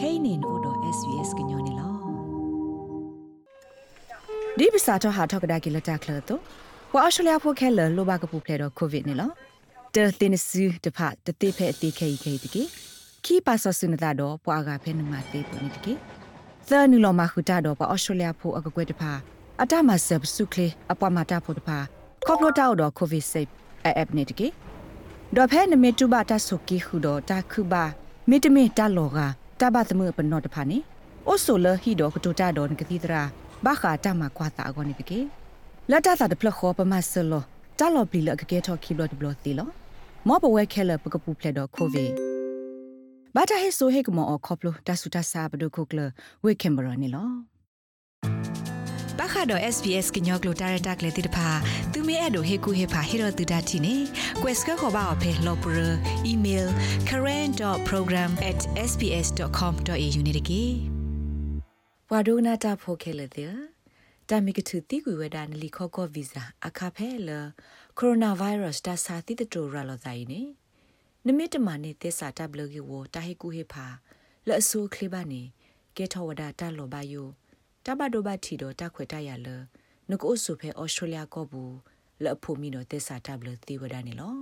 kainin odo svs gnyone lo ဒီပစာတော့ဟာထောက်ကဒါကီလတာကလတော့ဝါအရှလျာဖိုခဲလလိုဘကပူဖလေတော့ကိုဗစ်နေလောတဲတင်စီတဖတတိဖဲအတိခဲခဲတကေခီပါဆဆုနတာတော့ပွာကဖဲနမတေပနိတကေသနူလောမခုတာတော့ဝါအရှလျာဖိုအကကွဲတဖအတမဆပ်စုကလေအပွားမတာဖို့တဖကော့ပလိုတာတော့ကိုဗစ်ဆေးအပ်နေတကေဒေါ်ဖဲနမေတူဘာတာဆုကီခုတော့တာခုဘာမီတမီတာလောက တဘသမပနောတဖာနေအိုဆိုလဟီတော့ကတူတာတော့ကတိတရာဘာခာတမကွာတာကောနေတကေလက်တတာတဖလခေါ်ပမဆလောတာလောပလီလကကေထော်ခီဘလတ်ဘလတီလောမောပဝဲခဲလပကပူဖလက်တော့ခိုဗီဘာတာဟေဆိုဟေကမောခေါပလိုတဆူတဆာဘဒုခုကလဝေကင်ဘရာနီလော ပခါတော့ SPS ကညောကလိုတာရတက်လေတိတဖာသူမဲအဲ့တို့ဟေကူဟေဖာဟေရတူဒတ်တီနေ quest ကခေါ်ပါအဖေလောပရ email current.program@sps.com.au နေတကေဝါဒိုနာတာဖိုခဲလေတဲ့တာမီကထူတီကွေဝဒါနလီခောကောဗီဇာအခါဖဲလကိုရိုနာဗိုင်းရပ်စ်တာစာတိတတိုရလောတိုင်းနေနမီတမနေသစ္စာတဘလဂီဝတာဟီကူဟေဖာလဲ့ဆူခလီဘာနေကေထောဝဒါတာလောဘယို တဘဒိုဘတီတော့တခွေတရလနကိုဆူဖဲဩစတြေးလျကောဘူးလဲ့ဖို့မီတော့သစ္စာတဘလသီဝဒါနေလော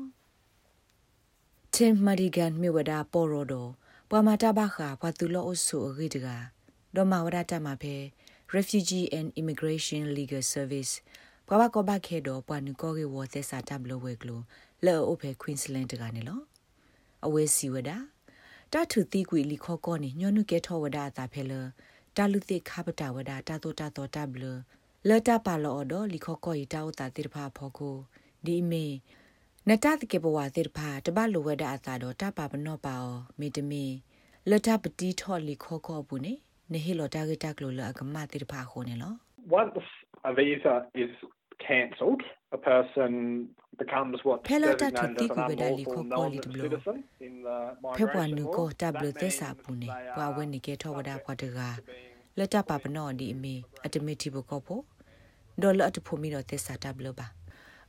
တင်မဒီဂန်မြဝဒါပိုရိုဒိုပွာမာတာဘခါဘသူလောအဆူရီတကဒေါ်မဝဒတာမှာဖဲ Refugee and Immigration Legal Service ဘဝကဘခဲတော့ပွားနုကောကေဝသက်စာတဘလဝဲကလိုလောအိုဖဲ Queensland တကနေလောအဝဲစီဝဒတာထူတီကွေလီခောကောနေညွနုကေထောဝဒတာဖဲလ တာလူတိခပတဝဒတာတောတာတောတဘလလတာပါလောတော့လီခောကောဤတောတာတိတဖာဖောကိုဒီမေနတတကေဘဝတိတဖာတဘလိုဝဒအသာတော့တပါပနောပါအောမေတမီလတာပတိထောလီခောကောဘူးနေနေဟီလိုတာဂက်တက်လိုလအကမတိဖာခိုနေလော Once a visa is cancelled a person becomes what Pelota tutti ku bedali ko koli de blo Pepwa nu ko tablo te sa pune wa wen ni ke tho wada pwa de ga leta pa pano di ame atimiti bo ko pho do lo at pho mi do te sa tablo ba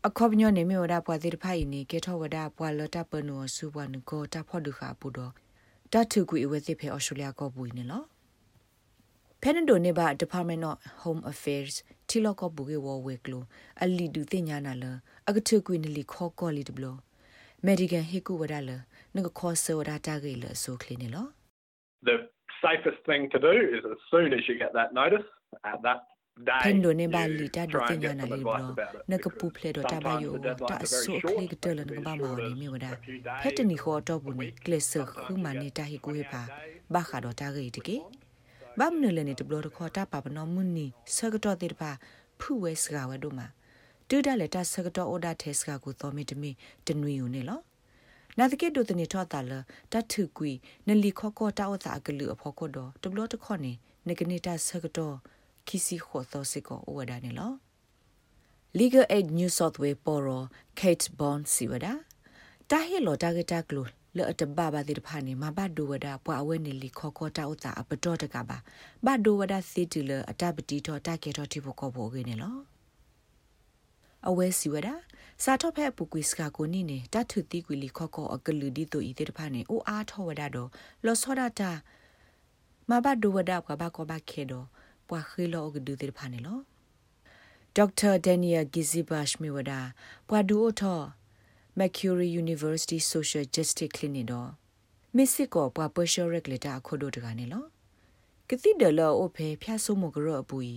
အခေါပညောနေမြေဝဒပွားတိဖိုင်နီကေထောဝဒပွာလတပနောစုဘွားနကိုတဖော့ဒုခပူတော့တထုကွေဝဲသိဖေဩစတြေးလျကောပူနေလော Penado ne ba Department of Home Affairs တီလောကဘူကေဝဝေကလိုအလီဒူတင်ညာနာလအကထုကွေနလီခေါ်ကောလီဒဘလ Medical ဟေကူဝဒါလ နကခေါ်ဆောဒါတာကေလဆိုခလင်းနော် The safest thing to do is as soon as you get that notice at that ဖန်ဒိုနေဘာလီတာဒတင်ညာနာလီဘလနကပူဖလေဒတာဘယိုတာဆိုခလီကတလနကဘာမော်နီမြေဝဒါဖက်တနီခေါ်တော့ဘူးနေကလစ်ဆခုမနေတာဟီကူဟေပါဘာခါတော့တာကေတကေဘာမနလနေတဘလတခေါ်တာပါပနောမွနီဆကတော့တေတပါဖူဝဲစကဝဲတို့မှာတူဒါလက်တာဆကတော့အော်ဒါထဲစကကိုတော်မီတမီတနွေယူနေလော နာတကေတို့တနေထောတာလတထုကွီနလီခောကောတာအသာကလူအဖို့ကောတော့တဘလတခေါနေနေကနေတာဆကတော့ခီစီခေါ်သောစကောဝဒါနေလော Legal Aid New South Wales Poro Kate Bond Siwada တာဟီလိုတာဂက်တာကလူလောအတဘဘာတိတဖာနေမဘဒိုဝဒပွာအဝဲနေလီခေါခေါတာဥတာအပတော်တကပါဘဒိုဝဒစီတူလအတပတိတော်တကေတော်တိဖို့ကောဖို့ကနေလော အဝဲစီဝဒစာတော့ဖဲပူကွီစကာကိုနိနေတထုတိကွီလီခေါခေါအကလူဒီတိုဤတေတဖာနေအိုအားထောဝဒတော့လောစောဒတာမဘဒိုဝဒကဘာကောဘခေတော့ပွာခေလောအကဒူတေတဖာနေလောဒေါက်တာဒန်နီယယ်ဂီဇီဘတ်ရှ်မီဝဒါပွာဒူအိုထော Mercury University Social Justice Clinic တော့မစ်စစ်ကောပွားပရှောရက်လက်တာခုတို့တကနေလောကတိဒလောအဖေဖျားဆုမကရအပူဤ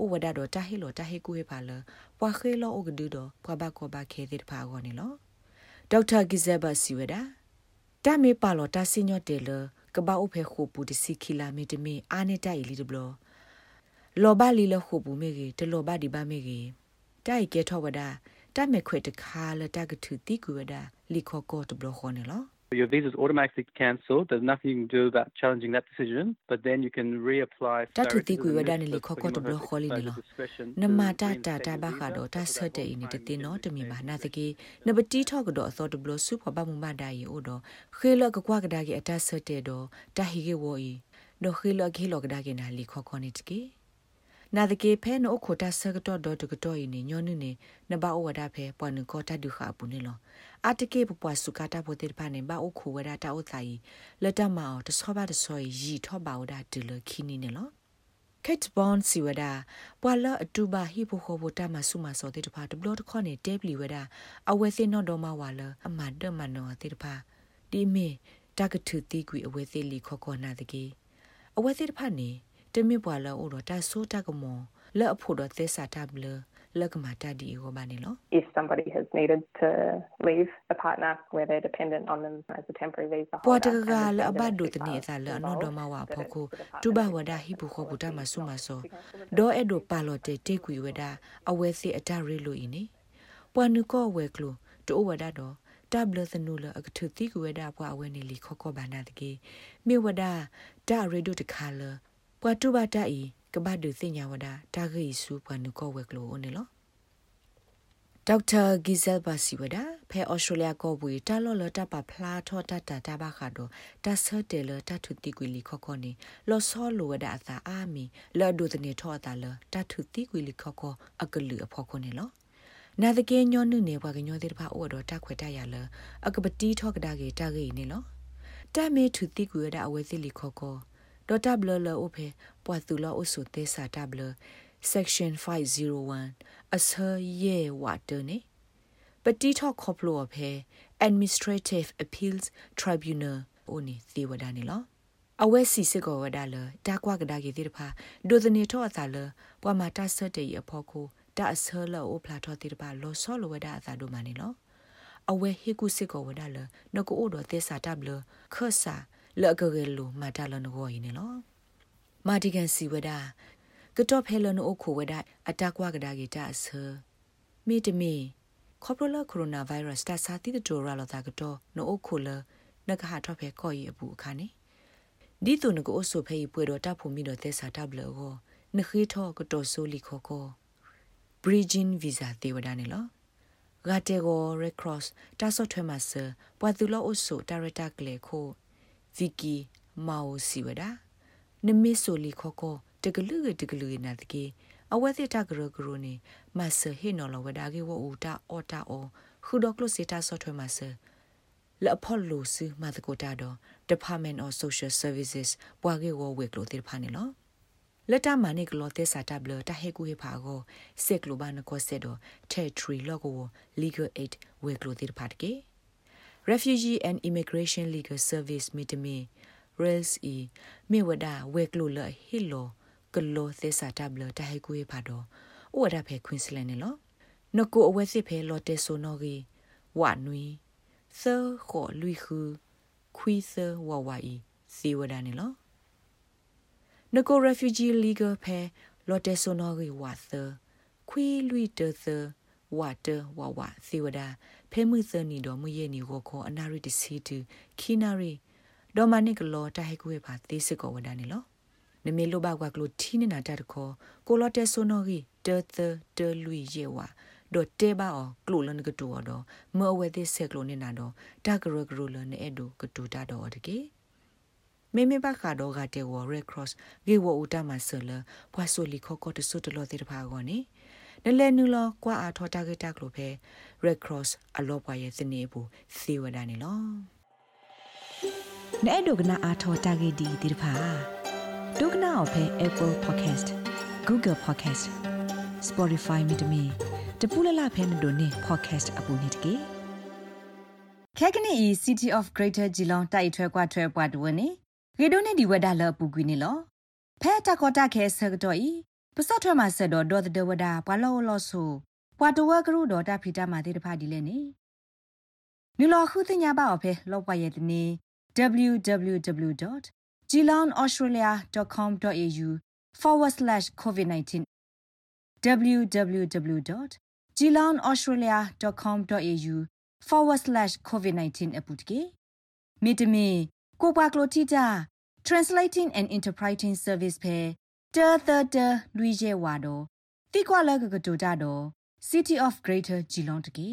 ဩဝဒတော့တဟီလောတဟီကူဟေပါလပွားခေလောဩကဒူတော့ပွားဘကောဘခဲတဲ့ဖာကောနေလောဒေါက်တာဂီဇဘစီဝဒတမေပါလောတစညောတေလကဘာဥဖေခုပူတစီကီလာမီတမီအာနေတိုင်လီဒဘလောလောဘလီလခုပူမေကြီးတလောဘဒီပါမေကြီးတိုက်ကဲထောဝဒါတတ်မဲ့ခွေတခါလတကထူတိကူဝဒလီခေါကောတဘလခေါနေလော Your visa is automatically cancelled. There's nothing you can do about challenging that decision, but then you can reapply. တတ်တိကွေဝဒနေလခေါကောတဘလခေါလီနေလောနမတာတာတာဘခါတော့တဆတ်တဲ့နေတတင်တော့တမီမာနာတကေနဘတီထောက်ကတော့အစောတဘလစုဖဘမမဒါရီအိုတော့ခေလကကွာကဒါကေအတဆတ်တဲ့တော့တဟီကေဝီတော့ခေလခေလကဒါကေ နာလီခေါခေါနေတကေနနာဒကေဖဲနိုခိုတာဆကတော့ဒတကတော့ယင်းညောနုနေနဘာဝဒဖဲပွားနကောတာဒုခအပူနေလောအတကေပပွားစုကတာပိုတေဖာနေဘာအခုဝဒတာဥဆိုင်လက်တမောင်တဆောပါတဆောရီထောပါဝဒတူလခီနီနေလော Kate Bond စီဝဒပွာလအတူပါဟိဖိုခိုဘတာမဆုမစောတေတဖာတဘလတ်ခေါနေတေဘလီဝဒအဝဲစင်းတော့မဝါလအမဒမနောတေတဖာဒီမေတကထုတီကွေအဝဲစင်းလီခေါခေါနာတကေအဝဲစင်းတဖာနေ တမီပွာလအိုတော့တဆိုးတကမောလက်အဖို့တော့သစ္စာတဘလလကမာတာဒီကိုပါနေလို့ if somebody has needed to leave a partner where they're dependent on them as a temporary visa ပေါ်တကလအဘဒုတနေသာလအနော်တော်မဝဖို့ခုတူဘဝဒဟိပုခောပုတမဆုမဆောဒေါ်အဲ့ဒိုပါလော်တေတေကွေဝဒအဝဲစီအတရီလိုအင်းနေပွာနုကောဝဲကလိုတိုးဝဒတော့တဘလသနုလအကထုတိကွေဒပွာအဝဲနေလီခောခောဘာနာတကေမြေဝဒဒါရေဒိုတခါလ ပွာတူဘတာဤကဘဒုစညာဝဒတာဂိစုပွာနုကောဝဲကလိုအိုနေလောဒေါက်တာဂီဇယ်ဘာစီဝဒဖဲဩစတြေးလျကောဘူတာလော်လတာပဖလာထောတာတာတာဘာခါဒိုတာဆတ်တယ်လတာထုတိကွီလီခောခောနေလောဆောလိုဝဒအသာအာမီလော်ဒိုတနေထောတာလတာထုတိကွီလီခောခောအကလူအဖောခောနေလောနာတကေညောနုနေဘွားကညောတဲ့တဖာအိုတော့တခွေတရလအကပတိထောကဒါကေတာကေနေလောတမေထုတိကွေဒအဝဲစီလီခောခော ဒေါ်တာဘလလအိုဖေပွာသူလောအိုဆုတေစာတာဘလ section 501အစရဲဝတ်တနေပတိထော့ခေါပလိုဖဲ administrative appeals tribunal အိုနေသေဝဒနေလောအဝဲစီစစ်ကောဝဒါလတာကွာကဒါကေတိတဖာဒိုဒနေထော့အသာလပွာမာတာဆတ်တေအဖို့ကိုတာအဆလောအိုဖလာထော့တိတဖာလောဆောလဝဒါအသာဒိုမနေလောအဝဲဟေကုစစ်ကောဝဒါလနကိုအိုတော်သေစာတဘလခေဆာ လကကလိုမာတာလနကိုယင်းလောမာဒီကန်စီဝဒါကတော့ဖဲလနအိုခိုဝဒအတကွာကဒါဂီတာဆာမီတမီခေါပရလကိုရိုနာဗိုင်းရပ်စ်တဆာတိတတိုရာလတာကတော့နိုအိုခိုလနကဟာတော့ဖဲကော်ရီအပူအခါနေဒီတုန်ကိုအဆုဖဲပွေတော့တဖို့မိတော့သက်စာတဘလကိုနခိထောကတော့ဆိုလီခိုကို bridging visa တေဝဒနေလောဂါတေကို red cross တာဆော့ထွဲမှာဆပွာသူလောအဆုဒါရတာကလေခို ဗီကီမောင်စီဝဒနမီဆိုလီခိုကိုတကလူတကလူနာတကေအဝဲစစ်တကရဂရုနေမဆဟေနော်လဝဒါကေဝဦးတာအော်တာအောခုဒကလစီတာဆော့ထွဲမဆလအဖော်လူစမတကိုတာတော့ Department of Social Services ပွားကေဝဝေကလိုတေဖာနေလောလက်တမနိကလောတေစာတဘလတဟေကူဟေဖာကိုစက်ကလိုဘာနကိုဆက်တော့ territory လောကို legal aid ဝေကလိုတေဖာတကေ Refugee and Immigration Legal Service မိတမီ rails e မေဝဒဝေကလိုလဟီလောကလောသေစာတဘလတဟိကူရပါတော့ဥဝဒဖဲခွင်းစလန်နေလောနကိုအဝဲစစ်ဖဲလော်တေဆိုနောကြီးဝနွီသောခေါ်လူခူခွီသဝဝီစီဝဒနေလောနကို refugee legal ဖဲလော်တေဆိုနောကြီးဝသခွီလူတေသဝတဝဝစီဝဒ ဖဲမှုစနီတော်မွေရနီကိုခေါ်အနာရီတစီတူခီနာရီဒေါ်မနစ်လောတဟိကူရပါသေးစကောဝဒနေလောနမေလိုဘကွာကလိုတီနေတာတတ်ခေါ်ကိုလော့တဲဆိုနော်ဂီတဲသတဲလူယေဝါဒိုတဲဘာအောကလိုလန်ကတူအော်မေအဝဲသေးဆက်ကလိုနေတာတော့တာဂရဂရလနဲ့အဲ့ဒိုကတူတာတော့တကေမေမေဘခါတော့ကတဲဝ red cross ဂေဝဦးတမဆလဘွာဆိုလီခေါကောတဆုတလို့တေတဖာကောနေ နလဲနူလောကွာအားထောတာဂက်တာကလိုဖဲ red cross အလောပွားရဲ့စနေဘူးသေဝဒနေလောနဲ့ဒုကနာအားထောတာဂက်ဒီတေတဖာဒုက္ခနာအဖဲ Apple Podcast Google Podcast Spotify မြေတမီတပူလလဖဲနဒိုနေ podcast အပူနေတကေခဲကနီ City of Greater Geelong တိုက်ထွဲကွာထွဲပွားတဝနေရေဒိုနေဒီဝဒါလပူကွီနေလောဖဲတကောတာခဲဆကတော့ဤ ပစော့ထွဲမှာဆက်တော့ဒေါ်ဒဝဒါပွာလောလောဆူပွာတဝကရုဒေါ်တာဖီတာမာတေတဖာဒီလဲနေနူလောခုတင်ညာပါအဖဲလောပွားရဲ့တနေ www geelongaustralia.com.au forward slash COVID-19 www.geelongaustralia.com.au forward slash COVID-19 aputke mitme kopwa klotita translating and interpreting service phe ta ta ta luije wa do ti kwa la ga ga do da do city of greater geelong tke